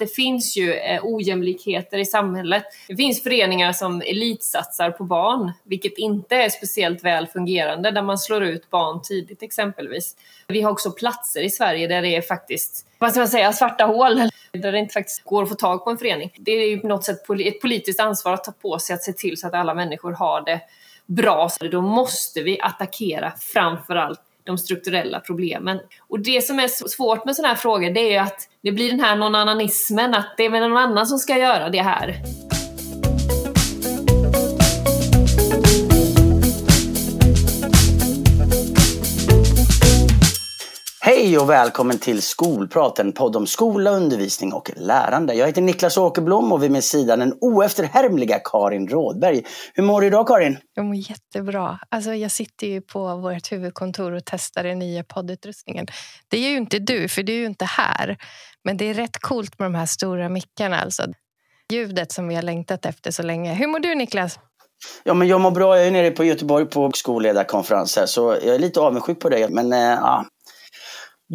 det finns ju eh, ojämlikheter i samhället. Det finns föreningar som elitsatsar på barn, vilket inte är speciellt väl fungerande, där man slår ut barn tidigt exempelvis. Vi har också platser i Sverige där det är faktiskt, vad ska man säga, svarta hål, där det inte faktiskt går att få tag på en förening. Det är ju på något sätt ett politiskt ansvar att ta på sig att se till så att alla människor har det bra. Så då måste vi attackera framförallt de strukturella problemen. Och det som är svårt med sådana här frågor det är att det blir den här någon-annanismen, att det är väl någon annan som ska göra det här. Hej och välkommen till Skolprat, en podd om skola, undervisning och lärande. Jag heter Niklas Åkerblom och vid min sida den oefterhärmliga Karin Rådberg. Hur mår du idag Karin? Jag mår jättebra. Alltså, jag sitter ju på vårt huvudkontor och testar den nya poddutrustningen. Det är ju inte du, för du är ju inte här. Men det är rätt coolt med de här stora mickarna. Alltså. Ljudet som vi har längtat efter så länge. Hur mår du Niklas? Ja, men jag mår bra. Jag är nere på Göteborg på skolledarkonferens här, så jag är lite avundsjuk på dig. Men äh,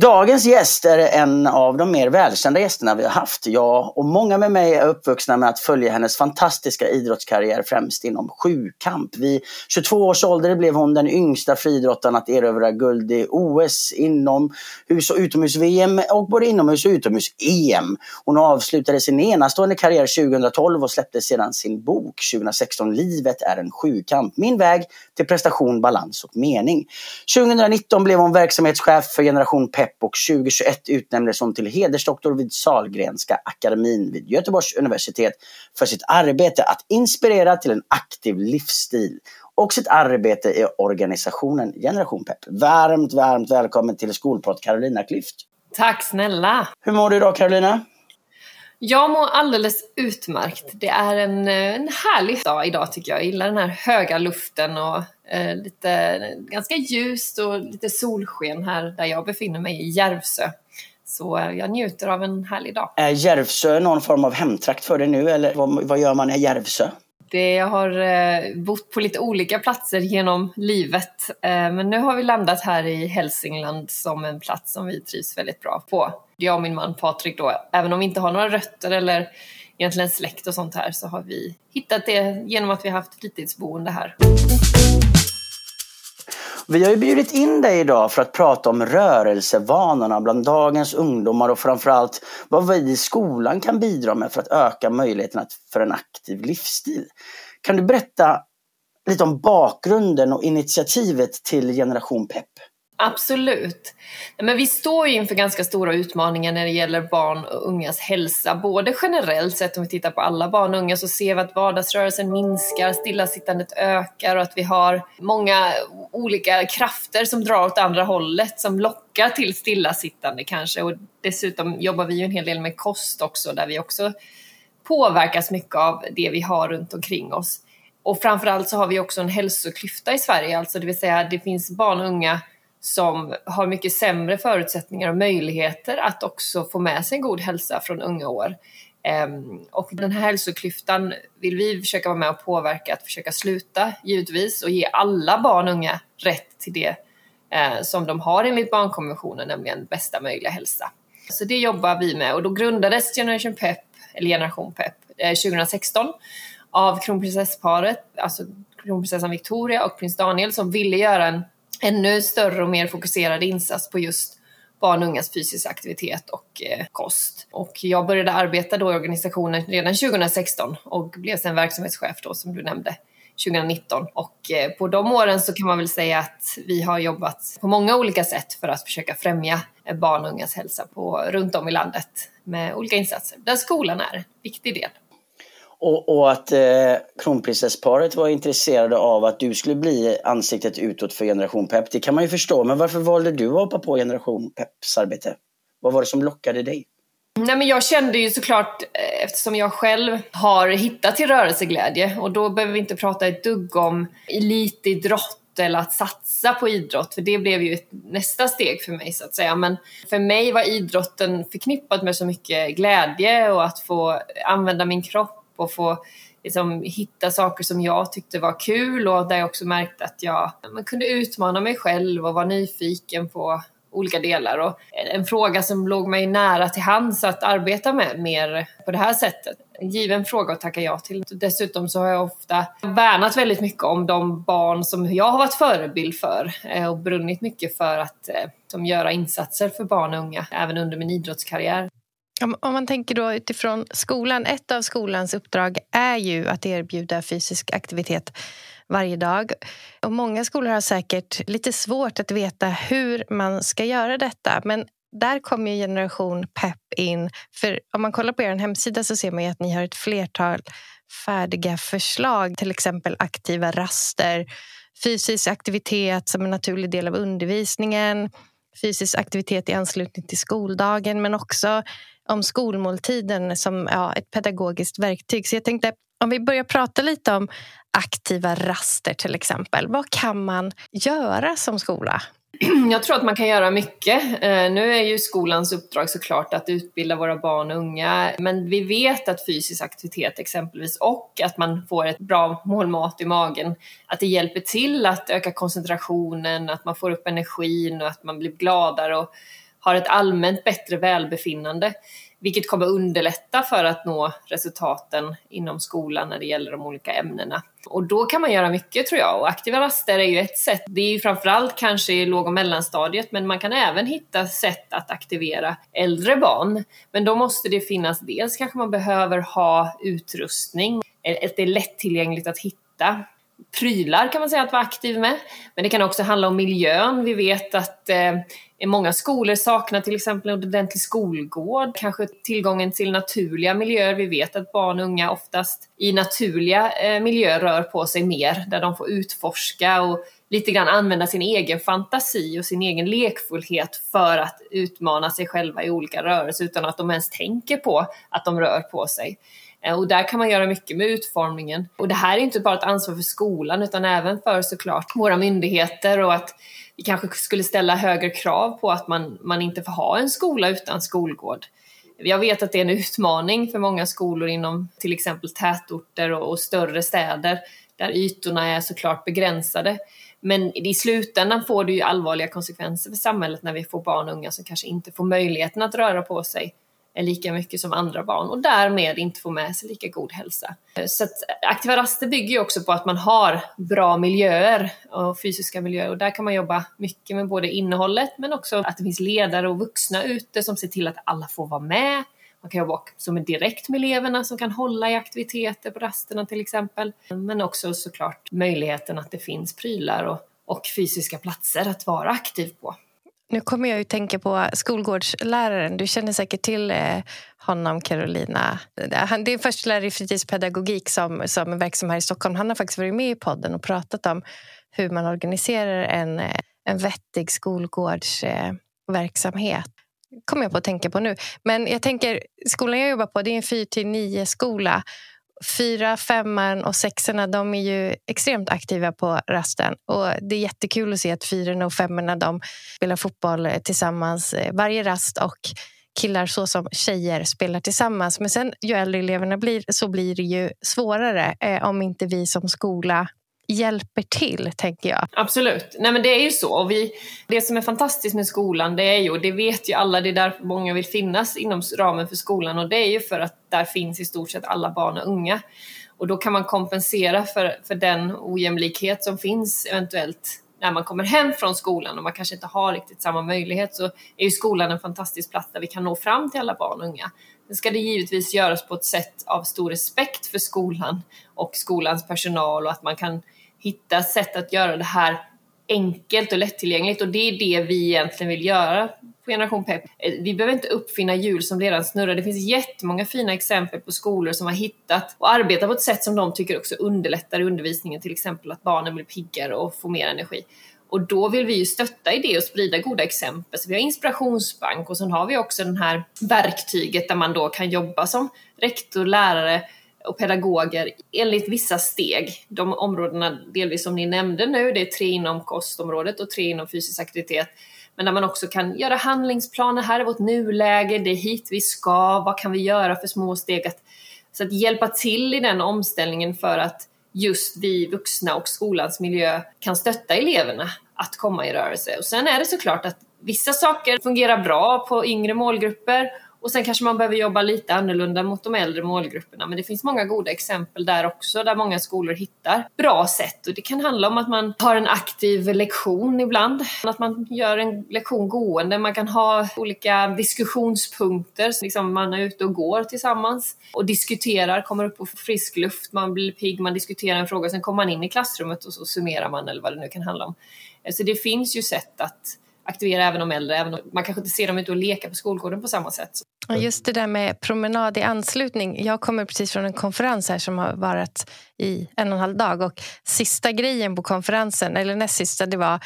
Dagens gäst är en av de mer välkända gästerna vi har haft. Jag och många med mig är uppvuxna med att följa hennes fantastiska idrottskarriär främst inom sjukamp. Vid 22 års ålder blev hon den yngsta friidrottaren att erövra guld i OS, inomhus och utomhus-VM och både inomhus och utomhus-EM. Hon avslutade sin enastående karriär 2012 och släppte sedan sin bok 2016 Livet är en sjukamp. Min väg till prestation, balans och mening. 2019 blev hon verksamhetschef för Generation Pep och 2021 utnämndes hon till hedersdoktor vid Salgrenska akademin vid Göteborgs universitet för sitt arbete att inspirera till en aktiv livsstil och sitt arbete i organisationen Generation Pep. Varmt, varmt välkommen till Skolprat Carolina Klüft. Tack snälla! Hur mår du idag Carolina? Jag mår alldeles utmärkt. Det är en, en härlig dag idag tycker jag. Jag gillar den här höga luften och eh, lite, ganska ljust och lite solsken här där jag befinner mig i Järvsö. Så eh, jag njuter av en härlig dag. Är Järvsö någon form av hemtrakt för dig nu eller vad, vad gör man i Järvsö? Det, jag har eh, bott på lite olika platser genom livet. Eh, men nu har vi landat här i Hälsingland som en plats som vi trivs väldigt bra på. Jag och min man Patrik då, även om vi inte har några rötter eller egentligen släkt och sånt här så har vi hittat det genom att vi har haft fritidsboende här. Vi har ju bjudit in dig idag för att prata om rörelsevanorna bland dagens ungdomar och framförallt vad vi i skolan kan bidra med för att öka möjligheterna för en aktiv livsstil. Kan du berätta lite om bakgrunden och initiativet till Generation Pep? Absolut. Men vi står ju inför ganska stora utmaningar när det gäller barn och ungas hälsa. Både generellt sett, om vi tittar på alla barn och unga, så ser vi att vardagsrörelsen minskar, stillasittandet ökar och att vi har många olika krafter som drar åt andra hållet, som lockar till stillasittande kanske. Och dessutom jobbar vi ju en hel del med kost också, där vi också påverkas mycket av det vi har runt omkring oss. Och framförallt så har vi också en hälsoklyfta i Sverige, alltså det vill säga det finns barn och unga som har mycket sämre förutsättningar och möjligheter att också få med sig en god hälsa från unga år. Ehm, och den här hälsoklyftan vill vi försöka vara med och påverka att försöka sluta givetvis och ge alla barn och unga rätt till det eh, som de har enligt barnkonventionen, nämligen bästa möjliga hälsa. Så det jobbar vi med och då grundades Generation Pep, eller Generation Pep, eh, 2016 av kronprinsessparet, alltså kronprinsessan Victoria och prins Daniel som ville göra en ännu större och mer fokuserad insats på just barn och ungas fysiska aktivitet och eh, kost. Och jag började arbeta då i organisationen redan 2016 och blev sen verksamhetschef då som du nämnde 2019. Och eh, på de åren så kan man väl säga att vi har jobbat på många olika sätt för att försöka främja eh, barn och ungas hälsa på, runt om i landet med olika insatser där skolan är en viktig del. Och, och att eh, kronprinsessparet var intresserade av att du skulle bli ansiktet utåt för Generation Pep, det kan man ju förstå. Men varför valde du att hoppa på Generation Peps arbete? Vad var det som lockade dig? Nej, men jag kände ju såklart, eh, eftersom jag själv har hittat till rörelseglädje och då behöver vi inte prata ett dugg om elitidrott eller att satsa på idrott, för det blev ju ett nästa steg för mig så att säga. Men för mig var idrotten förknippat med så mycket glädje och att få använda min kropp och få liksom, hitta saker som jag tyckte var kul och där jag också märkte att jag man kunde utmana mig själv och vara nyfiken på olika delar. Och en fråga som låg mig nära till hands att arbeta med mer på det här sättet. En given fråga att tacka ja till. Dessutom så har jag ofta värnat väldigt mycket om de barn som jag har varit förebild för eh, och brunnit mycket för att eh, som göra insatser för barn och unga, även under min idrottskarriär. Om, om man tänker då utifrån skolan, ett av skolans uppdrag är ju att erbjuda fysisk aktivitet varje dag. Och många skolor har säkert lite svårt att veta hur man ska göra detta. Men där kommer ju Generation Pep in. För om man kollar på er hemsida så ser man ju att ni har ett flertal färdiga förslag. Till exempel aktiva raster, fysisk aktivitet som en naturlig del av undervisningen fysisk aktivitet i anslutning till skoldagen men också om skolmåltiden som ja, ett pedagogiskt verktyg. Så jag tänkte om vi börjar prata lite om aktiva raster till exempel. Vad kan man göra som skola? Jag tror att man kan göra mycket. Eh, nu är ju skolans uppdrag såklart att utbilda våra barn och unga, men vi vet att fysisk aktivitet exempelvis och att man får ett bra målmat i magen, att det hjälper till att öka koncentrationen, att man får upp energin och att man blir gladare och har ett allmänt bättre välbefinnande vilket kommer underlätta för att nå resultaten inom skolan när det gäller de olika ämnena. Och då kan man göra mycket tror jag och aktiva raster är ju ett sätt. Det är ju framförallt kanske i låg och mellanstadiet men man kan även hitta sätt att aktivera äldre barn. Men då måste det finnas, dels kanske man behöver ha utrustning, att det är lättillgängligt att hitta prylar kan man säga att vara aktiv med. Men det kan också handla om miljön. Vi vet att eh, många skolor saknar till exempel en ordentlig skolgård, kanske tillgången till naturliga miljöer. Vi vet att barn och unga oftast i naturliga eh, miljöer rör på sig mer, där de får utforska och lite grann använda sin egen fantasi och sin egen lekfullhet för att utmana sig själva i olika rörelser utan att de ens tänker på att de rör på sig. Eh, och där kan man göra mycket med utformningen. Och det här är inte bara ett ansvar för skolan utan även för såklart våra myndigheter och att vi kanske skulle ställa högre krav på att man, man inte får ha en skola utan skolgård. Jag vet att det är en utmaning för många skolor inom till exempel tätorter och, och större städer där ytorna är såklart begränsade. Men i slutändan får det ju allvarliga konsekvenser för samhället när vi får barn och unga som kanske inte får möjligheten att röra på sig lika mycket som andra barn och därmed inte får med sig lika god hälsa. Så att aktiva raster bygger ju också på att man har bra miljöer och fysiska miljöer och där kan man jobba mycket med både innehållet men också att det finns ledare och vuxna ute som ser till att alla får vara med. Man kan jobba som direkt med eleverna som kan hålla i aktiviteter på rasterna till exempel. Men också såklart möjligheten att det finns prylar och, och fysiska platser att vara aktiv på. Nu kommer jag att tänka på skolgårdsläraren. Du känner säkert till eh, honom, Carolina. Han, det är en förstelärare i fritidspedagogik som, som är verksam här i Stockholm. Han har faktiskt varit med i podden och pratat om hur man organiserar en, eh, en vettig skolgårdsverksamhet. kommer jag på att tänka på nu. Men jag tänker, skolan jag jobbar på det är en 4 till 9 skola fyra, femman och sexorna de är ju extremt aktiva på rasten. Och Det är jättekul att se att fyrorna och femmorna de spelar fotboll eh, tillsammans eh, varje rast och killar så som tjejer spelar tillsammans. Men sen ju äldre eleverna blir så blir det ju svårare eh, om inte vi som skola hjälper till, tänker jag. Absolut. Nej, men det är ju så. Och vi, det som är fantastiskt med skolan, det är ju, och det vet ju alla, det är därför många vill finnas inom ramen för skolan och det är ju för att där finns i stort sett alla barn och unga. Och då kan man kompensera för, för den ojämlikhet som finns eventuellt när man kommer hem från skolan och man kanske inte har riktigt samma möjlighet så är ju skolan en fantastisk plats där vi kan nå fram till alla barn och unga. Sen ska det givetvis göras på ett sätt av stor respekt för skolan och skolans personal och att man kan hitta sätt att göra det här enkelt och lättillgängligt och det är det vi egentligen vill göra på Generation Pep. Eh, vi behöver inte uppfinna hjul som redan snurrar. Det finns jättemånga fina exempel på skolor som har hittat och arbetar på ett sätt som de tycker också underlättar i undervisningen, till exempel att barnen blir piggare och får mer energi. Och då vill vi ju stötta i det och sprida goda exempel. Så vi har inspirationsbank och sen har vi också det här verktyget där man då kan jobba som rektor, lärare och pedagoger enligt vissa steg. De områdena delvis som ni nämnde nu, det är tre inom kostområdet och tre inom fysisk aktivitet. Men där man också kan göra handlingsplaner, här är vårt nuläge, det är hit vi ska, vad kan vi göra för små steg? Att, så att hjälpa till i den omställningen för att just vi vuxna och skolans miljö kan stötta eleverna att komma i rörelse. Och sen är det såklart att vissa saker fungerar bra på yngre målgrupper och sen kanske man behöver jobba lite annorlunda mot de äldre målgrupperna. Men det finns många goda exempel där också, där många skolor hittar bra sätt. Och det kan handla om att man har en aktiv lektion ibland, att man gör en lektion gående. Man kan ha olika diskussionspunkter, liksom man är ute och går tillsammans och diskuterar, kommer upp på frisk luft, man blir pigg, man diskuterar en fråga, sen kommer man in i klassrummet och så summerar man eller vad det nu kan handla om. Så det finns ju sätt att aktivera även de äldre. Även om man kanske inte ser dem ute och leka på skolgården på samma sätt. Just det där med promenad i anslutning. Jag kommer precis från en konferens här som har varit i en och en halv dag. Och sista grejen på konferensen, eller näst sista, det var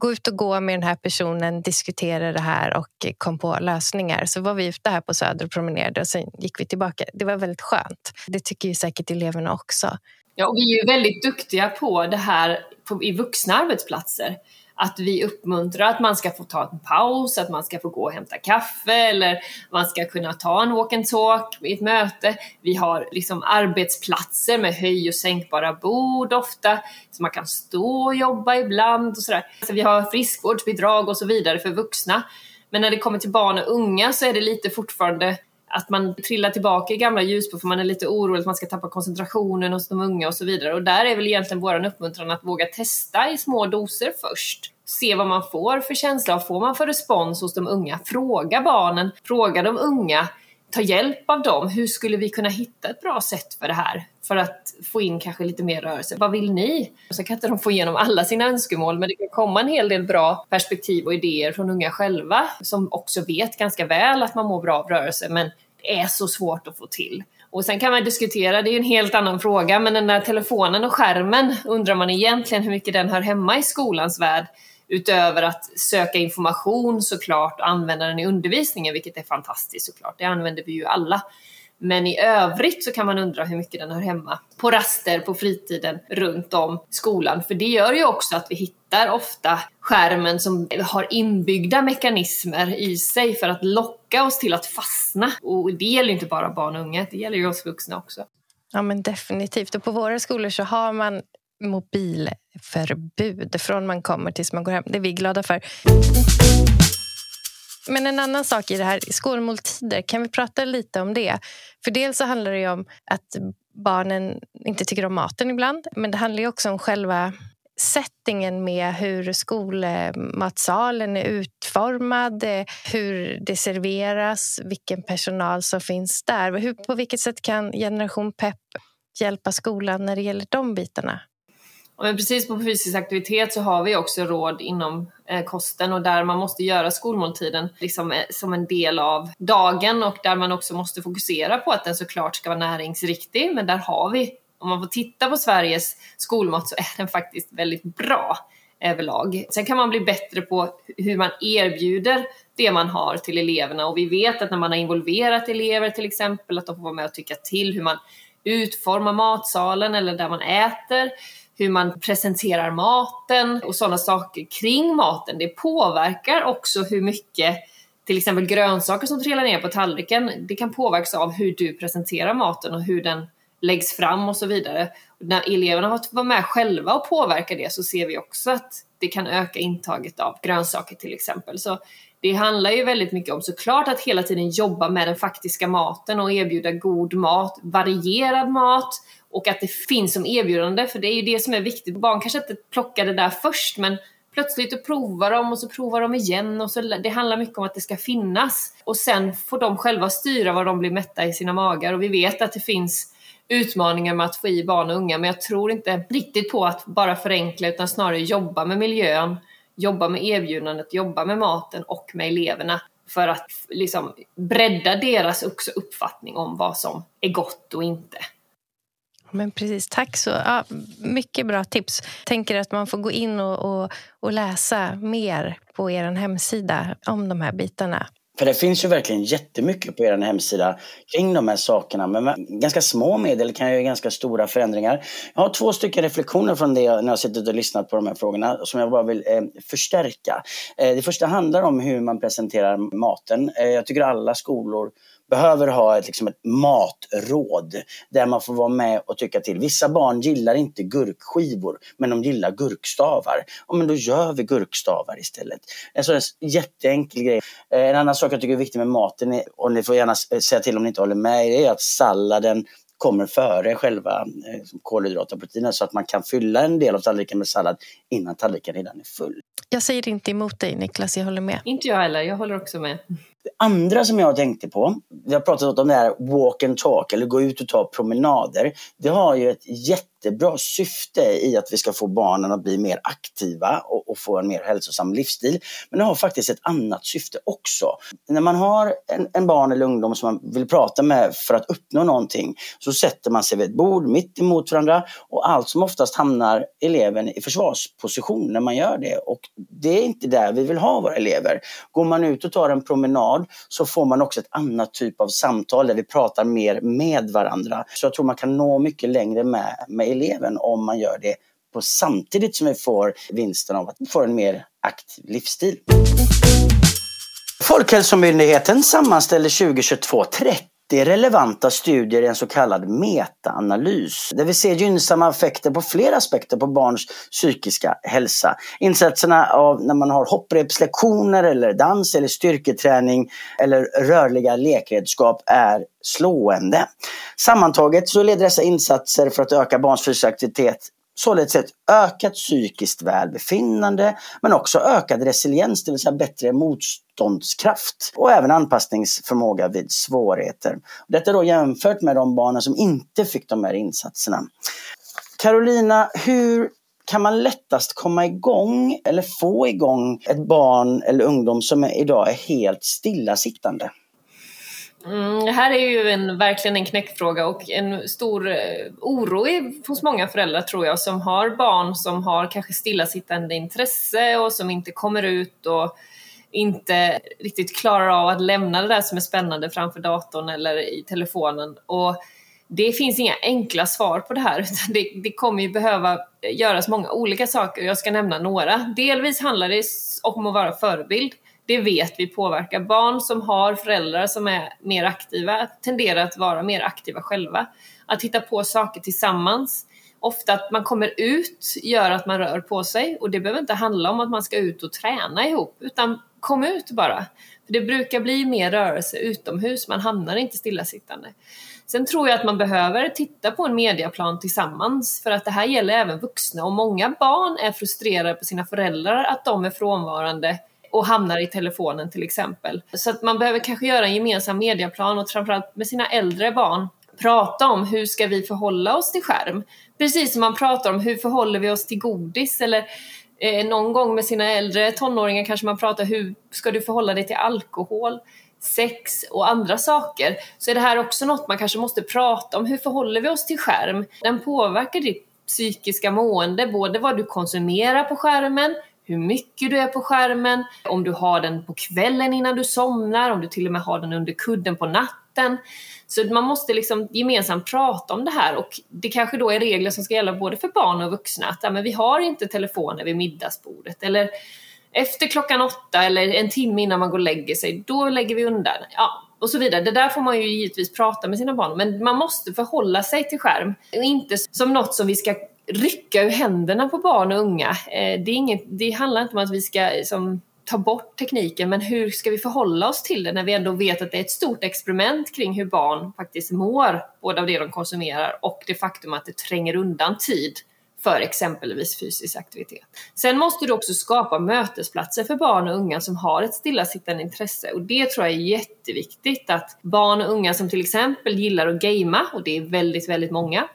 gå ut och gå med den här personen, diskutera det här och kom på lösningar. Så var vi ute här på Söder och promenerade och sen gick vi tillbaka. Det var väldigt skönt. Det tycker ju säkert eleverna också. Ja, och vi är ju väldigt duktiga på det här på, i vuxna arbetsplatser att vi uppmuntrar att man ska få ta en paus, att man ska få gå och hämta kaffe eller man ska kunna ta en walk and talk i ett möte. Vi har liksom arbetsplatser med höj och sänkbara bord ofta, så man kan stå och jobba ibland och sådär. Så vi har friskvårdsbidrag och så vidare för vuxna. Men när det kommer till barn och unga så är det lite fortfarande att man trillar tillbaka i gamla hjulspår för man är lite orolig att man ska tappa koncentrationen hos de unga och så vidare. Och där är väl egentligen vår uppmuntran att våga testa i små doser först. Se vad man får för känsla, vad får man för respons hos de unga? Fråga barnen, fråga de unga, ta hjälp av dem. Hur skulle vi kunna hitta ett bra sätt för det här? För att få in kanske lite mer rörelse. Vad vill ni? Och så kan inte de få igenom alla sina önskemål, men det kan komma en hel del bra perspektiv och idéer från unga själva som också vet ganska väl att man mår bra av rörelse, men är så svårt att få till. Och sen kan man diskutera, det är ju en helt annan fråga, men den där telefonen och skärmen undrar man egentligen hur mycket den hör hemma i skolans värld utöver att söka information såklart och använda den i undervisningen, vilket är fantastiskt såklart. Det använder vi ju alla. Men i övrigt så kan man undra hur mycket den hör hemma på raster, på fritiden, runt om skolan. För det gör ju också att vi hittar ofta skärmen som har inbyggda mekanismer i sig för att locka oss till att fastna. Och det gäller inte bara barn och unga, det gäller ju oss vuxna också. Ja men definitivt. Och på våra skolor så har man mobilförbud från man kommer tills man går hem. Det är vi glada för. Men en annan sak i det här, skolmåltider, kan vi prata lite om det? För dels så handlar det om att barnen inte tycker om maten ibland, men det handlar också om själva settingen med hur skolmatsalen är utformad, hur det serveras, vilken personal som finns där. Hur, på vilket sätt kan Generation Pep hjälpa skolan när det gäller de bitarna? Men precis på fysisk aktivitet så har vi också råd inom eh, kosten och där man måste göra skolmåltiden liksom, eh, som en del av dagen och där man också måste fokusera på att den såklart ska vara näringsriktig. Men där har vi, om man får titta på Sveriges skolmat så är den faktiskt väldigt bra överlag. Sen kan man bli bättre på hur man erbjuder det man har till eleverna och vi vet att när man har involverat elever till exempel att de får vara med och tycka till hur man utformar matsalen eller där man äter hur man presenterar maten och sådana saker kring maten. Det påverkar också hur mycket till exempel grönsaker som trillar ner på tallriken, det kan påverkas av hur du presenterar maten och hur den läggs fram och så vidare. Och när eleverna har fått vara med själva och påverka det så ser vi också att det kan öka intaget av grönsaker till exempel. Så det handlar ju väldigt mycket om såklart att hela tiden jobba med den faktiska maten och erbjuda god mat, varierad mat och att det finns som erbjudande, för det är ju det som är viktigt. Barn kanske inte plockar det där först, men plötsligt och provar de och så provar de igen och så det handlar mycket om att det ska finnas och sen får de själva styra vad de blir mätta i sina magar och vi vet att det finns utmaningar med att få i barn och unga men jag tror inte riktigt på att bara förenkla utan snarare jobba med miljön, jobba med erbjudandet, jobba med maten och med eleverna för att liksom bredda deras också uppfattning om vad som är gott och inte. Men precis, tack så. Ja, mycket bra tips. Tänker att man får gå in och, och, och läsa mer på er hemsida om de här bitarna. För det finns ju verkligen jättemycket på er hemsida kring de här sakerna. Men ganska små medel kan ju ganska stora förändringar. Jag har två stycken reflektioner från det när jag suttit och lyssnat på de här frågorna som jag bara vill eh, förstärka. Eh, det första handlar om hur man presenterar maten. Eh, jag tycker alla skolor behöver ha ett, liksom ett matråd där man får vara med och tycka till. Vissa barn gillar inte gurkskivor men de gillar gurkstavar. Ja, men då gör vi gurkstavar istället. En sån jätteenkel grej. Eh, en annan sak jag tycker är viktig med maten, och ni får gärna säga till om ni inte håller med, är att salladen kommer före själva eh, kolhydrater och proteiner så att man kan fylla en del av tallriken med sallad innan tallriken redan är full. Jag säger inte emot dig Niklas, jag håller med. Inte jag heller, jag håller också med. Det andra som jag tänkte på, vi har pratat om det här walk and talk eller gå ut och ta promenader. Det har ju ett jättebra syfte i att vi ska få barnen att bli mer aktiva och, och få en mer hälsosam livsstil. Men det har faktiskt ett annat syfte också. När man har en, en, barn eller ungdom som man vill prata med för att uppnå någonting så sätter man sig vid ett bord mitt emot varandra och allt som oftast hamnar eleven i försvarsposition när man gör det. Och det är inte där vi vill ha våra elever. Går man ut och tar en promenad så får man också ett annat typ av samtal där vi pratar mer med varandra. Så jag tror man kan nå mycket längre med, med eleven om man gör det på samtidigt som vi får vinsten av att vi får en mer aktiv livsstil. Folkhälsomyndigheten sammanställer 2022 30 30 relevanta studier i en så kallad metaanalys där vi ser gynnsamma effekter på flera aspekter på barns psykiska hälsa. Insatserna av när man har hopprepslektioner eller dans eller styrketräning eller rörliga lekredskap är slående. Sammantaget så leder dessa insatser för att öka barns fysiska aktivitet således ett ökat psykiskt välbefinnande men också ökad resiliens, det vill säga bättre motståndskraft och även anpassningsförmåga vid svårigheter. Detta då jämfört med de barnen som inte fick de här insatserna. Carolina, hur kan man lättast komma igång eller få igång ett barn eller ungdom som idag är helt stillasittande? Mm, det här är ju en, verkligen en knäckfråga och en stor eh, oro oro hos många föräldrar tror jag som har barn som har kanske stillasittande intresse och som inte kommer ut och inte riktigt klarar av att lämna det där som är spännande framför datorn eller i telefonen. Och det finns inga enkla svar på det här utan det, det kommer ju behöva göras många olika saker och jag ska nämna några. Delvis handlar det om att vara förebild det vet vi påverkar. Barn som har föräldrar som är mer aktiva tenderar att vara mer aktiva själva. Att hitta på saker tillsammans. Ofta att man kommer ut gör att man rör på sig och det behöver inte handla om att man ska ut och träna ihop utan kom ut bara. För Det brukar bli mer rörelse utomhus, man hamnar inte stillasittande. Sen tror jag att man behöver titta på en mediaplan tillsammans för att det här gäller även vuxna och många barn är frustrerade på sina föräldrar att de är frånvarande och hamnar i telefonen till exempel. Så att man behöver kanske göra en gemensam mediaplan och framförallt med sina äldre barn prata om hur ska vi förhålla oss till skärm? Precis som man pratar om hur förhåller vi oss till godis eller eh, någon gång med sina äldre tonåringar kanske man pratar hur ska du förhålla dig till alkohol? sex och andra saker så är det här också något man kanske måste prata om. Hur förhåller vi oss till skärm? Den påverkar ditt psykiska mående, både vad du konsumerar på skärmen, hur mycket du är på skärmen, om du har den på kvällen innan du somnar, om du till och med har den under kudden på natten. Så man måste liksom gemensamt prata om det här och det kanske då är regler som ska gälla både för barn och vuxna. Att ja, men vi har inte telefoner vid middagsbordet eller efter klockan åtta eller en timme innan man går och lägger sig, då lägger vi undan. Ja, och så vidare. Det där får man ju givetvis prata med sina barn men man måste förhålla sig till skärm. Inte som något som vi ska rycka ur händerna på barn och unga. Eh, det, är inget, det handlar inte om att vi ska som, ta bort tekniken, men hur ska vi förhålla oss till det när vi ändå vet att det är ett stort experiment kring hur barn faktiskt mår, både av det de konsumerar och det faktum att det tränger undan tid för exempelvis fysisk aktivitet. Sen måste du också skapa mötesplatser för barn och unga som har ett stillasittande intresse och det tror jag är jätteviktigt att barn och unga som till exempel gillar att gamea och det är väldigt, väldigt många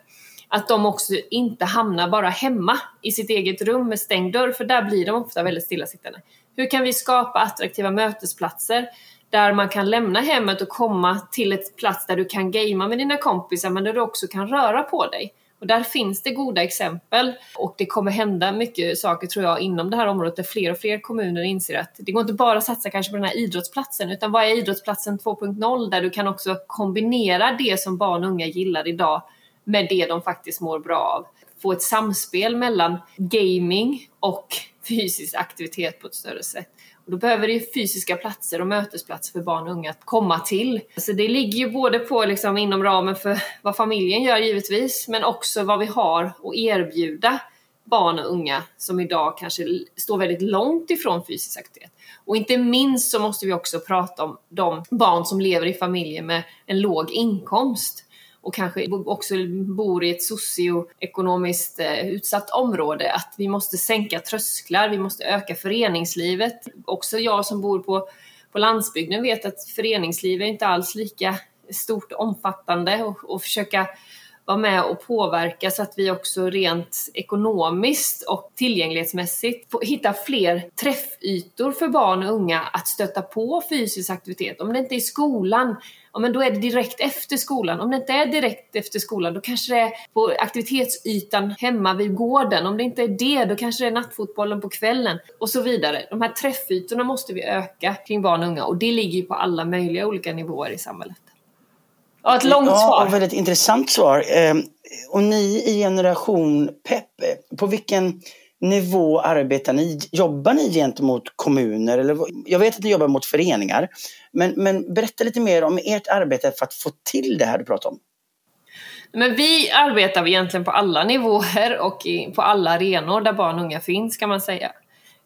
att de också inte hamnar bara hemma i sitt eget rum med stängd dörr, för där blir de ofta väldigt stillasittande. Hur kan vi skapa attraktiva mötesplatser där man kan lämna hemmet och komma till ett plats där du kan gamea med dina kompisar men där du också kan röra på dig? Och där finns det goda exempel och det kommer hända mycket saker tror jag inom det här området där fler och fler kommuner inser att det går inte bara att satsa kanske på den här idrottsplatsen utan vad är idrottsplatsen 2.0 där du kan också kombinera det som barn och unga gillar idag med det de faktiskt mår bra av. Få ett samspel mellan gaming och fysisk aktivitet på ett större sätt. Och då behöver det fysiska platser och mötesplatser för barn och unga att komma till. Så det ligger ju både på liksom inom ramen för vad familjen gör givetvis, men också vad vi har att erbjuda barn och unga som idag kanske står väldigt långt ifrån fysisk aktivitet. Och inte minst så måste vi också prata om de barn som lever i familjer med en låg inkomst och kanske också bor i ett socioekonomiskt eh, utsatt område, att vi måste sänka trösklar, vi måste öka föreningslivet. Också jag som bor på, på landsbygden vet att föreningslivet är inte alls lika stort och omfattande och, och försöka vara med och påverka så att vi också rent ekonomiskt och tillgänglighetsmässigt får hitta fler träffytor för barn och unga att stöta på fysisk aktivitet. Om det inte är i skolan, ja, men då är det direkt efter skolan. Om det inte är direkt efter skolan, då kanske det är på aktivitetsytan hemma vid gården. Om det inte är det, då kanske det är nattfotbollen på kvällen och så vidare. De här träffytorna måste vi öka kring barn och unga och det ligger ju på alla möjliga olika nivåer i samhället. Ja, ett långt svar. Ja, väldigt intressant svar. Ehm, och ni i Generation Pepp, på vilken nivå arbetar ni? Jobbar ni gentemot kommuner? Eller, jag vet att ni jobbar mot föreningar. Men, men berätta lite mer om ert arbete för att få till det här du pratar om. Men vi arbetar egentligen på alla nivåer och på alla arenor där barn och unga finns kan man säga.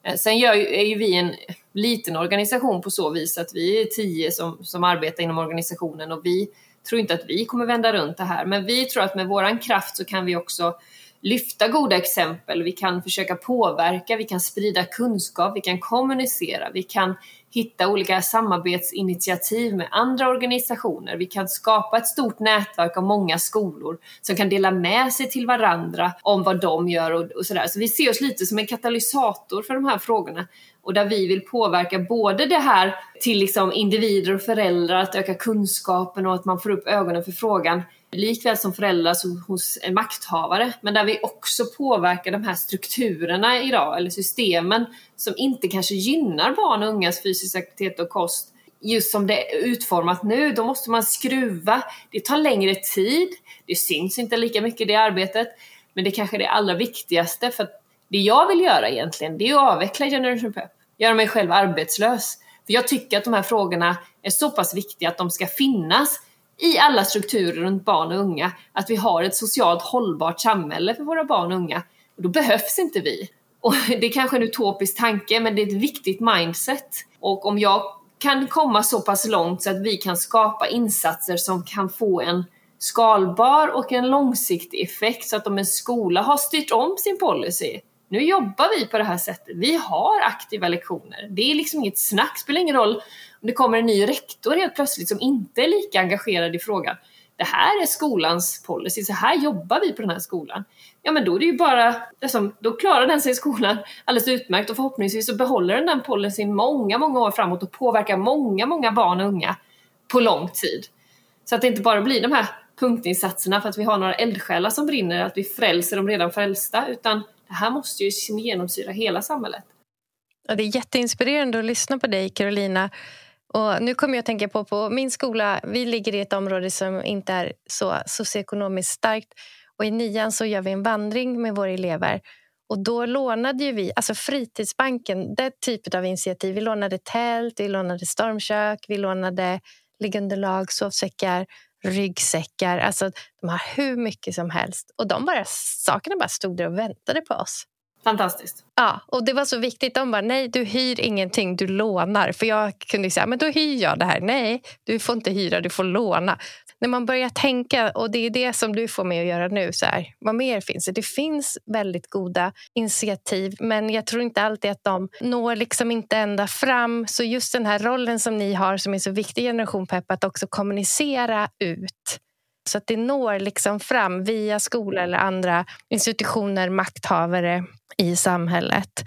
Eh, sen gör, är ju vi en liten organisation på så vis att vi är tio som, som arbetar inom organisationen och vi tror inte att vi kommer vända runt det här, men vi tror att med våran kraft så kan vi också lyfta goda exempel, vi kan försöka påverka, vi kan sprida kunskap, vi kan kommunicera, vi kan hitta olika samarbetsinitiativ med andra organisationer. Vi kan skapa ett stort nätverk av många skolor som kan dela med sig till varandra om vad de gör och, och sådär. Så vi ser oss lite som en katalysator för de här frågorna och där vi vill påverka både det här till liksom individer och föräldrar att öka kunskapen och att man får upp ögonen för frågan likväl som föräldrar hos en makthavare, men där vi också påverkar de här strukturerna idag, eller systemen, som inte kanske gynnar barn och ungas fysisk aktivitet och kost just som det är utformat nu, då måste man skruva. Det tar längre tid, det syns inte lika mycket i det arbetet, men det kanske är det allra viktigaste för det jag vill göra egentligen, det är att avveckla Generation Pep, göra mig själv arbetslös. För jag tycker att de här frågorna är så pass viktiga att de ska finnas i alla strukturer runt barn och unga, att vi har ett socialt hållbart samhälle för våra barn och unga. Då behövs inte vi. Och det är kanske en utopisk tanke, men det är ett viktigt mindset. Och om jag kan komma så pass långt så att vi kan skapa insatser som kan få en skalbar och en långsiktig effekt så att om en skola har styrt om sin policy nu jobbar vi på det här sättet. Vi har aktiva lektioner. Det är liksom inget snack. Det spelar ingen roll om det kommer en ny rektor helt plötsligt som inte är lika engagerad i frågan. Det här är skolans policy, så här jobbar vi på den här skolan. Ja men då är det ju bara, liksom, då klarar den sig i skolan alldeles utmärkt och förhoppningsvis så behåller den den policyn många, många år framåt och påverkar många, många barn och unga på lång tid. Så att det inte bara blir de här punktinsatserna för att vi har några eldsjälar som brinner, att vi frälser de redan frälsta, utan det här måste ju genomsyra hela samhället. Ja, det är jätteinspirerande att lyssna på dig, Carolina. Och nu kommer jag att tänka på, på min skola, vi ligger i ett område som inte är så socioekonomiskt starkt. Och I nian så gör vi en vandring med våra elever. Och Då lånade ju vi, alltså Fritidsbanken, det typet av initiativ. Vi lånade tält, vi lånade stormkök, vi lånade liggunderlag, sovsäckar, ryggsäckar. Alltså, de har hur mycket som helst. Och de bara, sakerna bara stod där och väntade på oss. Fantastiskt. Ja, och det var så viktigt. De bara, nej du hyr ingenting, du lånar. För jag kunde säga, men då hyr jag det här. Nej, du får inte hyra, du får låna. När man börjar tänka, och det är det som du får mig att göra nu, så här, vad mer finns det? Det finns väldigt goda initiativ, men jag tror inte alltid att de når liksom inte ända fram. Så just den här rollen som ni har, som är så viktig i Generation Pepp, att också kommunicera ut så att det når liksom fram via skola eller andra institutioner, makthavare i samhället.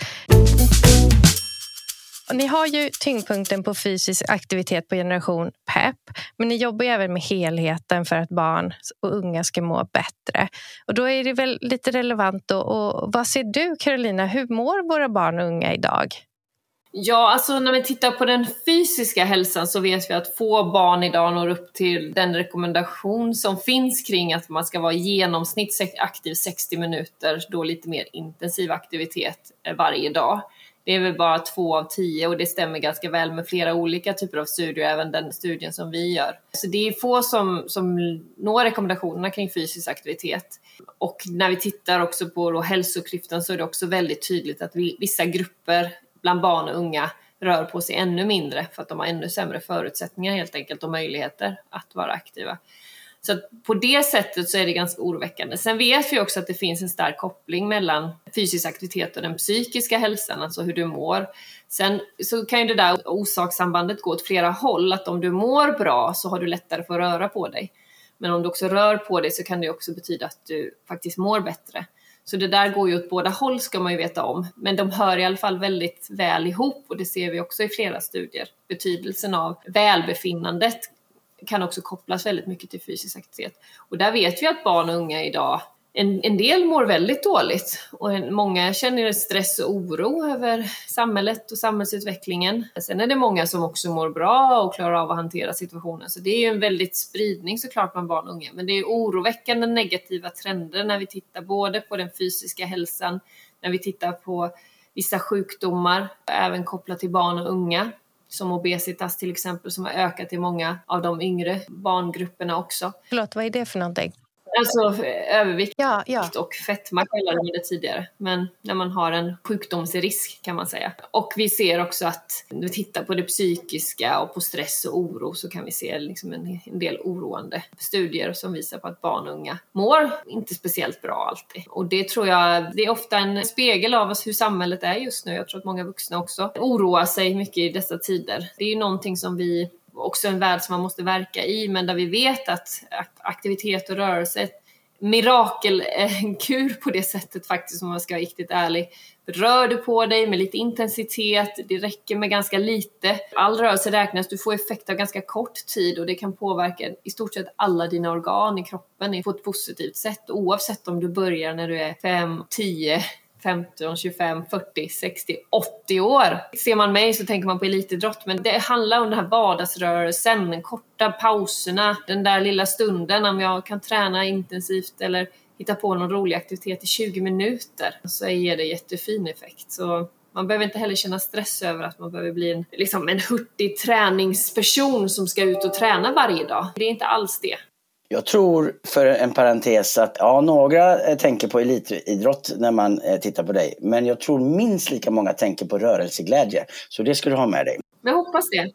Och ni har ju tyngdpunkten på fysisk aktivitet på generation PEP men ni jobbar även med helheten för att barn och unga ska må bättre. Och Då är det väl lite relevant. Då, och vad ser du, Carolina? Hur mår våra barn och unga idag? Ja, alltså när vi tittar på den fysiska hälsan så vet vi att få barn idag når upp till den rekommendation som finns kring att man ska vara i genomsnitt aktiv 60 minuter, då lite mer intensiv aktivitet eh, varje dag. Det är väl bara två av tio och det stämmer ganska väl med flera olika typer av studier, även den studien som vi gör. Så det är få som, som når rekommendationerna kring fysisk aktivitet. Och när vi tittar också på då hälsoklyftan så är det också väldigt tydligt att vi, vissa grupper bland barn och unga rör på sig ännu mindre för att de har ännu sämre förutsättningar helt enkelt och möjligheter att vara aktiva. Så på det sättet så är det ganska oroväckande. Sen vet vi också att det finns en stark koppling mellan fysisk aktivitet och den psykiska hälsan, alltså hur du mår. Sen så kan ju det där orsakssambandet gå åt flera håll, att om du mår bra så har du lättare för att röra på dig. Men om du också rör på dig så kan det också betyda att du faktiskt mår bättre. Så det där går ju åt båda håll ska man ju veta om. Men de hör i alla fall väldigt väl ihop och det ser vi också i flera studier. Betydelsen av välbefinnandet kan också kopplas väldigt mycket till fysisk aktivitet. Och där vet vi att barn och unga idag en, en del mår väldigt dåligt och en, många känner stress och oro över samhället och samhällsutvecklingen. Sen är det många som också mår bra och klarar av att hantera situationen. Så det är ju en väldigt spridning såklart bland barn och unga. Men det är oroväckande negativa trender när vi tittar både på den fysiska hälsan, när vi tittar på vissa sjukdomar, även kopplat till barn och unga som obesitas till exempel, som har ökat i många av de yngre barngrupperna också. Förlåt, vad är det för någonting? Alltså övervikt ja, ja. och fetma kallade man det tidigare. Men när man har en sjukdomsrisk kan man säga. Och vi ser också att när vi tittar på det psykiska och på stress och oro så kan vi se liksom en, en del oroande studier som visar på att barn och unga mår inte speciellt bra alltid. Och det tror jag, det är ofta en spegel av oss hur samhället är just nu. Jag tror att många vuxna också oroar sig mycket i dessa tider. Det är ju någonting som vi också en värld som man måste verka i, men där vi vet att aktivitet och rörelse mirakelkur på det sättet faktiskt om man ska vara riktigt ärlig. Rör du på dig med lite intensitet, det räcker med ganska lite. All rörelse räknas, du får effekt av ganska kort tid och det kan påverka i stort sett alla dina organ i kroppen på ett positivt sätt oavsett om du börjar när du är 5, 10 15, 25, 40, 60, 80 år. Ser man mig så tänker man på elitidrott, men det handlar om den här vardagsrörelsen, den korta pauserna, den där lilla stunden om jag kan träna intensivt eller hitta på någon rolig aktivitet i 20 minuter så ger det jättefin effekt. Så man behöver inte heller känna stress över att man behöver bli en, liksom en hurtig träningsperson som ska ut och träna varje dag. Det är inte alls det. Jag tror, för en parentes, att ja, några eh, tänker på elitidrott när man eh, tittar på dig. Men jag tror minst lika många tänker på rörelseglädje. Så det ska du ha med dig. Jag hoppas det.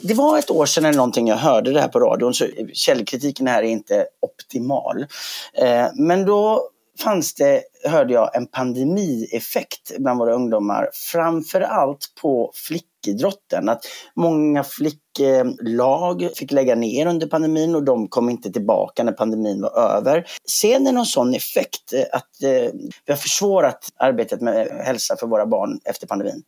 Det var ett år sedan eller någonting jag hörde det här på radion, så källkritiken här är inte optimal. Eh, men då fanns det, hörde jag, en pandemieffekt bland våra ungdomar. framför allt på flickidrotten. Att många flicklag fick lägga ner under pandemin och de kom inte tillbaka när pandemin var över. Ser ni någon sån effekt? Att eh, vi har försvårat arbetet med hälsa för våra barn efter pandemin?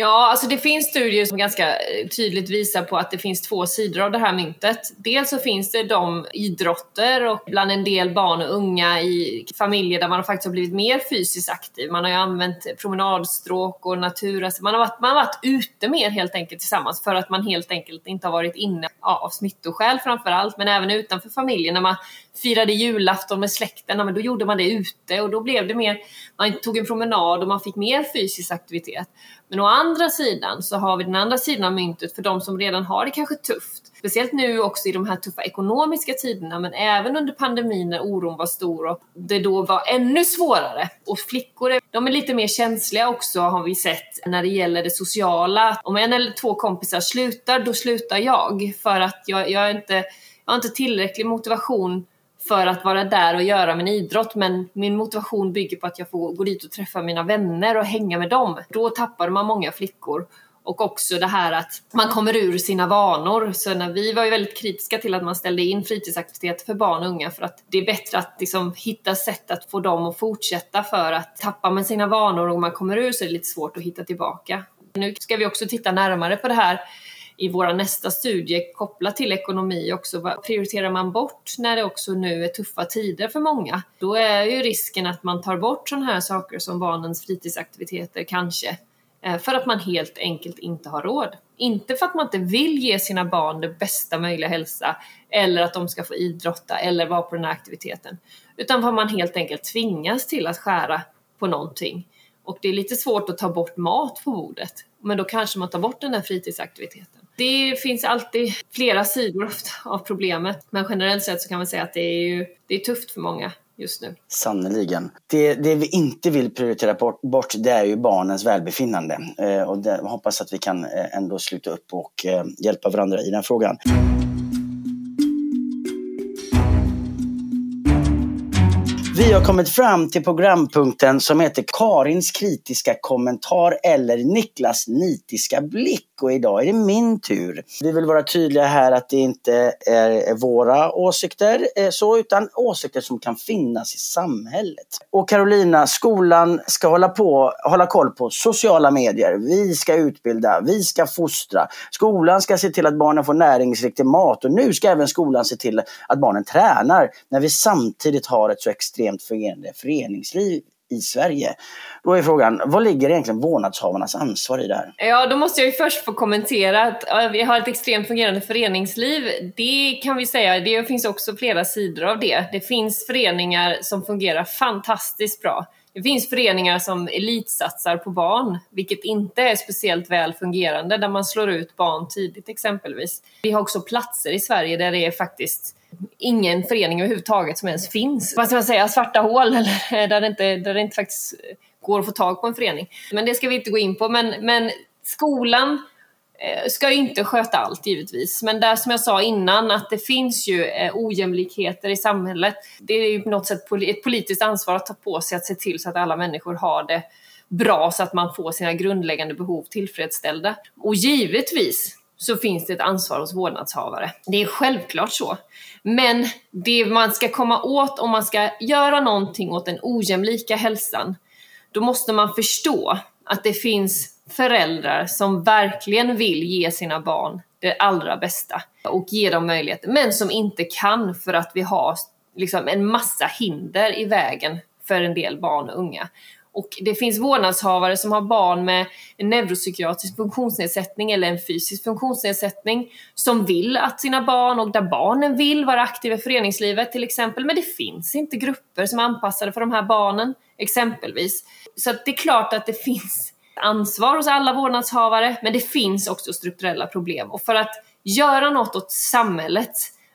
Ja, alltså det finns studier som ganska eh, tydligt visar på att det finns två sidor av det här myntet. Dels så finns det de idrotter och bland en del barn och unga i familjer där man faktiskt har blivit mer fysiskt aktiv. Man har ju använt promenadstråk och natur, alltså man, har varit, man har varit ute mer helt enkelt tillsammans för att man helt enkelt inte har varit inne ja, av smittoskäl framför allt, men även utanför familjen. När man firade julafton med släkten, men då gjorde man det ute och då blev det mer, man tog en promenad och man fick mer fysisk aktivitet. Men å andra sidan så har vi den andra sidan av myntet för de som redan har det kanske tufft. Speciellt nu också i de här tuffa ekonomiska tiderna men även under pandemin när oron var stor och det då var ännu svårare. Och flickor de är lite mer känsliga också har vi sett när det gäller det sociala. Om en eller två kompisar slutar, då slutar jag för att jag, jag, är inte, jag har inte tillräcklig motivation för att vara där och göra min idrott men min motivation bygger på att jag får gå dit och träffa mina vänner och hänga med dem. Då tappar man många flickor. Och också det här att man kommer ur sina vanor. Så när vi var ju väldigt kritiska till att man ställde in fritidsaktiviteter för barn och unga för att det är bättre att liksom hitta sätt att få dem att fortsätta för att tappar man sina vanor och man kommer ur så är det lite svårt att hitta tillbaka. Nu ska vi också titta närmare på det här i vår nästa studie kopplat till ekonomi också. Vad prioriterar man bort när det också nu är tuffa tider för många? Då är ju risken att man tar bort sådana här saker som barnens fritidsaktiviteter kanske eh, för att man helt enkelt inte har råd. Inte för att man inte vill ge sina barn det bästa möjliga hälsa eller att de ska få idrotta eller vara på den här aktiviteten. Utan för att man helt enkelt tvingas till att skära på någonting. och det är lite svårt att ta bort mat på bordet. Men då kanske man tar bort den där fritidsaktiviteten. Det finns alltid flera sidor av problemet, men generellt sett så kan man säga att det är, ju, det är tufft för många just nu. Sannerligen. Det, det vi inte vill prioritera bort, bort det är ju barnens välbefinnande. Eh, och det, hoppas att vi kan eh, ändå sluta upp och eh, hjälpa varandra i den frågan. Vi har kommit fram till programpunkten som heter Karins kritiska kommentar eller Niklas nitiska blick. Och idag är det min tur. Vi vill vara tydliga här att det inte är våra åsikter eh, så, utan åsikter som kan finnas i samhället. Och Carolina, skolan ska hålla, på, hålla koll på sociala medier. Vi ska utbilda, vi ska fostra. Skolan ska se till att barnen får näringsriktig mat och nu ska även skolan se till att barnen tränar när vi samtidigt har ett så extremt fungerande föreningsliv i Sverige. Då är frågan, vad ligger egentligen vårdnadshavarnas ansvar i det här? Ja, då måste jag ju först få kommentera att vi har ett extremt fungerande föreningsliv. Det kan vi säga, det finns också flera sidor av det. Det finns föreningar som fungerar fantastiskt bra. Det finns föreningar som elitsatsar på barn, vilket inte är speciellt väl fungerande, där man slår ut barn tidigt exempelvis. Vi har också platser i Sverige där det är faktiskt ingen förening överhuvudtaget som ens finns. Vad ska man säga, svarta hål eller där det inte, där det inte faktiskt går att få tag på en förening. Men det ska vi inte gå in på. Men, men skolan eh, ska ju inte sköta allt givetvis. Men där som jag sa innan att det finns ju eh, ojämlikheter i samhället. Det är ju på något sätt ett politiskt ansvar att ta på sig att se till så att alla människor har det bra så att man får sina grundläggande behov tillfredsställda. Och givetvis så finns det ett ansvar hos vårdnadshavare. Det är självklart så. Men det man ska komma åt om man ska göra någonting åt den ojämlika hälsan, då måste man förstå att det finns föräldrar som verkligen vill ge sina barn det allra bästa och ge dem möjligheter, men som inte kan för att vi har liksom en massa hinder i vägen för en del barn och unga. Och det finns vårdnadshavare som har barn med en neuropsykiatrisk funktionsnedsättning eller en fysisk funktionsnedsättning som vill att sina barn och där barnen vill vara aktiva i föreningslivet till exempel. Men det finns inte grupper som är anpassade för de här barnen exempelvis. Så det är klart att det finns ansvar hos alla vårdnadshavare men det finns också strukturella problem. Och för att göra något åt samhället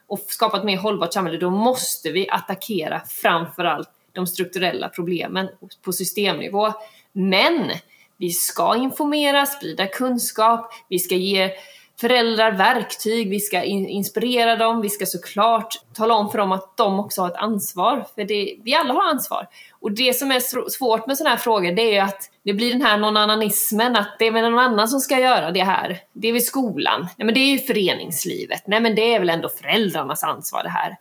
och skapa ett mer hållbart samhälle då måste vi attackera framförallt de strukturella problemen på systemnivå. Men vi ska informera, sprida kunskap, vi ska ge föräldrar verktyg, vi ska in inspirera dem, vi ska såklart tala om för dem att de också har ett ansvar, för det, vi alla har ansvar. Och det som är svårt med sådana här frågor, det är att det blir den här någon-annanismen, att det är väl någon annan som ska göra det här. Det är väl skolan, nej men det är ju föreningslivet, nej men det är väl ändå föräldrarnas ansvar det här.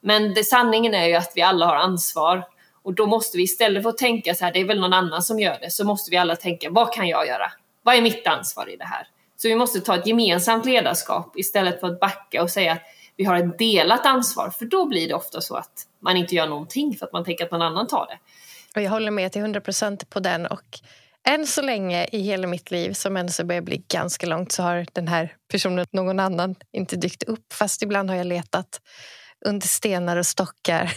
Men det, sanningen är ju att vi alla har ansvar och då måste vi istället för att tänka så här, det är väl någon annan som gör det, så måste vi alla tänka, vad kan jag göra? Vad är mitt ansvar i det här? Så vi måste ta ett gemensamt ledarskap istället för att backa och säga att vi har ett delat ansvar, för då blir det ofta så att man inte gör någonting för att man tänker att någon annan tar det. Och jag håller med till 100 procent på den. Och än så länge i hela mitt liv, som än så börjar bli ganska långt, så har den här personen, någon annan, inte dykt upp. Fast ibland har jag letat under stenar och stockar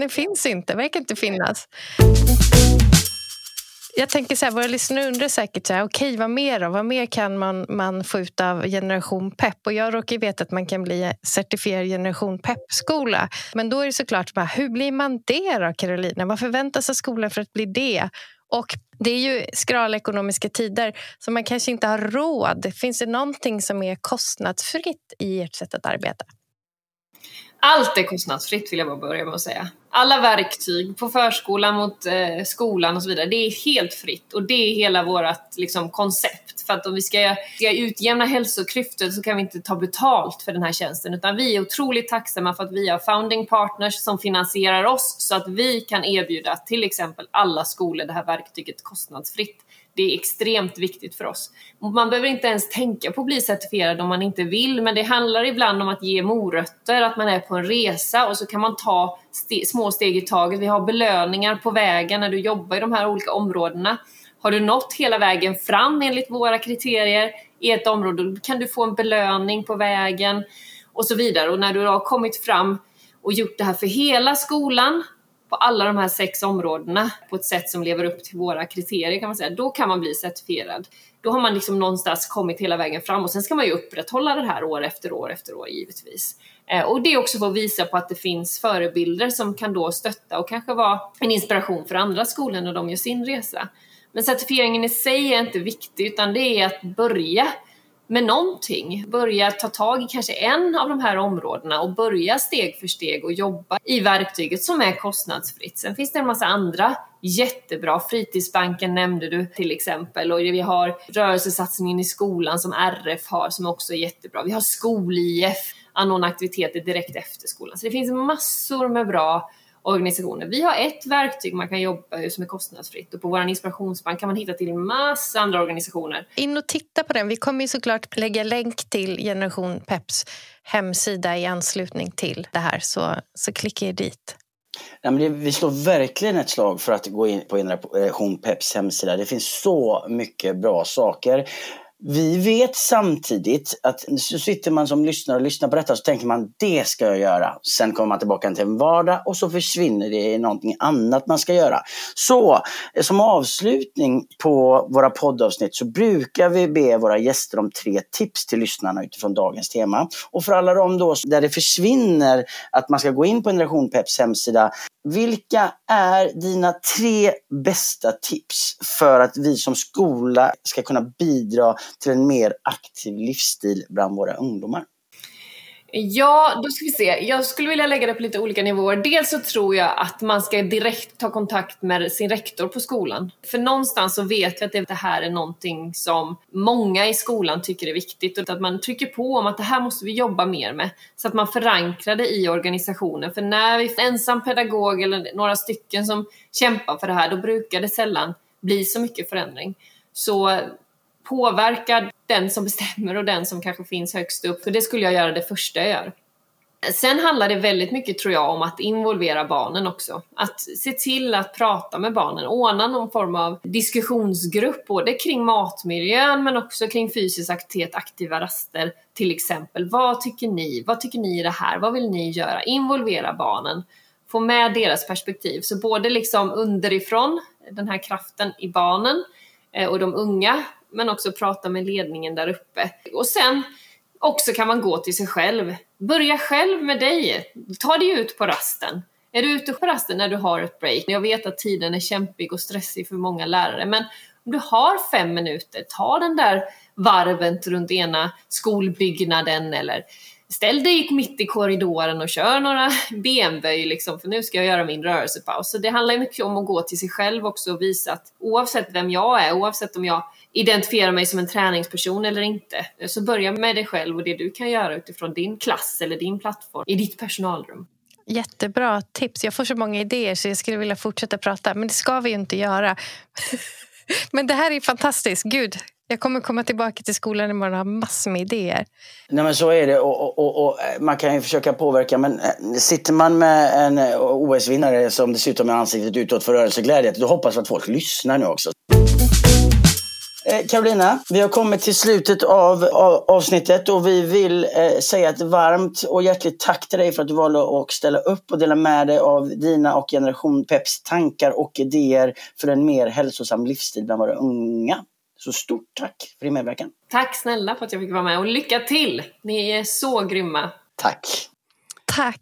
det finns inte, verkar inte finnas. Jag tänker så här, våra lyssnare undrar säkert så här, okej, vad mer då? Vad mer kan man, man få ut av generation pepp? Och jag råkar veta att man kan bli certifierad generation peppskola. Men då är det såklart, bara, hur blir man det då, Carolina? Vad förväntas av skolan för att bli det? Och det är ju skrala ekonomiska tider, så man kanske inte har råd. Finns det någonting som är kostnadsfritt i ert sätt att arbeta? Allt är kostnadsfritt vill jag bara börja med att säga. Alla verktyg på förskolan mot eh, skolan och så vidare, det är helt fritt och det är hela vårt liksom, koncept. För att om vi ska, ska utjämna hälsoklyftor så kan vi inte ta betalt för den här tjänsten utan vi är otroligt tacksamma för att vi har founding partners som finansierar oss så att vi kan erbjuda till exempel alla skolor det här verktyget kostnadsfritt. Det är extremt viktigt för oss. Man behöver inte ens tänka på att bli certifierad om man inte vill, men det handlar ibland om att ge morötter, att man är på en resa och så kan man ta st små steg i taget. Vi har belöningar på vägen när du jobbar i de här olika områdena. Har du nått hela vägen fram enligt våra kriterier i ett område, då kan du få en belöning på vägen och så vidare. Och när du har kommit fram och gjort det här för hela skolan på alla de här sex områdena på ett sätt som lever upp till våra kriterier kan man säga, då kan man bli certifierad. Då har man liksom någonstans kommit hela vägen fram och sen ska man ju upprätthålla det här år efter år efter år givetvis. Eh, och det är också för att visa på att det finns förebilder som kan då stötta och kanske vara en inspiration för andra skolor när de gör sin resa. Men certifieringen i sig är inte viktig utan det är att börja med någonting. Börja ta tag i kanske en av de här områdena och börja steg för steg och jobba i verktyget som är kostnadsfritt. Sen finns det en massa andra jättebra. Fritidsbanken nämnde du till exempel och vi har rörelsesatsningen i skolan som RF har som också är jättebra. Vi har skol-IF, anordna aktiviteter direkt efter skolan. Så det finns massor med bra organisationer. Vi har ett verktyg man kan jobba som är kostnadsfritt och på vår inspirationsbank kan man hitta till massa andra organisationer. In och titta på den. Vi kommer ju såklart lägga länk till Generation Peps hemsida i anslutning till det här, så, så klicka er dit. Ja, men det, vi slår verkligen ett slag för att gå in på Generation Peps hemsida. Det finns så mycket bra saker. Vi vet samtidigt att så sitter man som lyssnare och lyssnar på detta så tänker man det ska jag göra. Sen kommer man tillbaka till en vardag och så försvinner det i någonting annat man ska göra. Så som avslutning på våra poddavsnitt så brukar vi be våra gäster om tre tips till lyssnarna utifrån dagens tema. Och för alla de då där det försvinner att man ska gå in på Generation Peps hemsida vilka är dina tre bästa tips för att vi som skola ska kunna bidra till en mer aktiv livsstil bland våra ungdomar? Ja, då ska vi se. Jag skulle vilja lägga det på lite olika nivåer. Dels så tror jag att man ska direkt ta kontakt med sin rektor på skolan. För någonstans så vet vi att det här är någonting som många i skolan tycker är viktigt och att man trycker på om att det här måste vi jobba mer med. Så att man förankrar det i organisationen. För när vi är ensam pedagog eller några stycken som kämpar för det här, då brukar det sällan bli så mycket förändring. Så påverka den som bestämmer och den som kanske finns högst upp. För det skulle jag göra det första jag gör. Sen handlar det väldigt mycket tror jag om att involvera barnen också. Att se till att prata med barnen, ordna någon form av diskussionsgrupp både kring matmiljön men också kring fysisk aktivitet, aktiva raster till exempel. Vad tycker ni? Vad tycker ni i det här? Vad vill ni göra? Involvera barnen. Få med deras perspektiv. Så både liksom underifrån, den här kraften i barnen eh, och de unga men också prata med ledningen där uppe. Och sen också kan man gå till sig själv. Börja själv med dig. Ta dig ut på rasten. Är du ute på rasten när du har ett break? Jag vet att tiden är kämpig och stressig för många lärare, men om du har fem minuter, ta den där varvet runt ena skolbyggnaden eller ställ dig mitt i korridoren och kör några benböj liksom, för nu ska jag göra min rörelsepaus. Så det handlar mycket om att gå till sig själv också och visa att oavsett vem jag är, oavsett om jag identifierar mig som en träningsperson eller inte, så börja med dig själv och det du kan göra utifrån din klass eller din plattform i ditt personalrum. Jättebra tips. Jag får så många idéer så jag skulle vilja fortsätta prata, men det ska vi ju inte göra. men det här är fantastiskt. Gud, jag kommer komma tillbaka till skolan imorgon och ha massor med idéer. Nej men så är det och, och, och, eh, man kan ju försöka påverka men eh, sitter man med en eh, OS-vinnare som dessutom är ansiktet utåt för rörelseglädje då hoppas vi att folk lyssnar nu också. Eh, vi har kommit till slutet av avsnittet och vi vill säga ett varmt och hjärtligt tack till dig för att du valde att ställa upp och dela med dig av dina och Generation Peps tankar och idéer för en mer hälsosam livsstil bland våra unga. Så stort tack för din medverkan. Tack snälla för att jag fick vara med och lycka till! Ni är så grymma. Tack. Tack.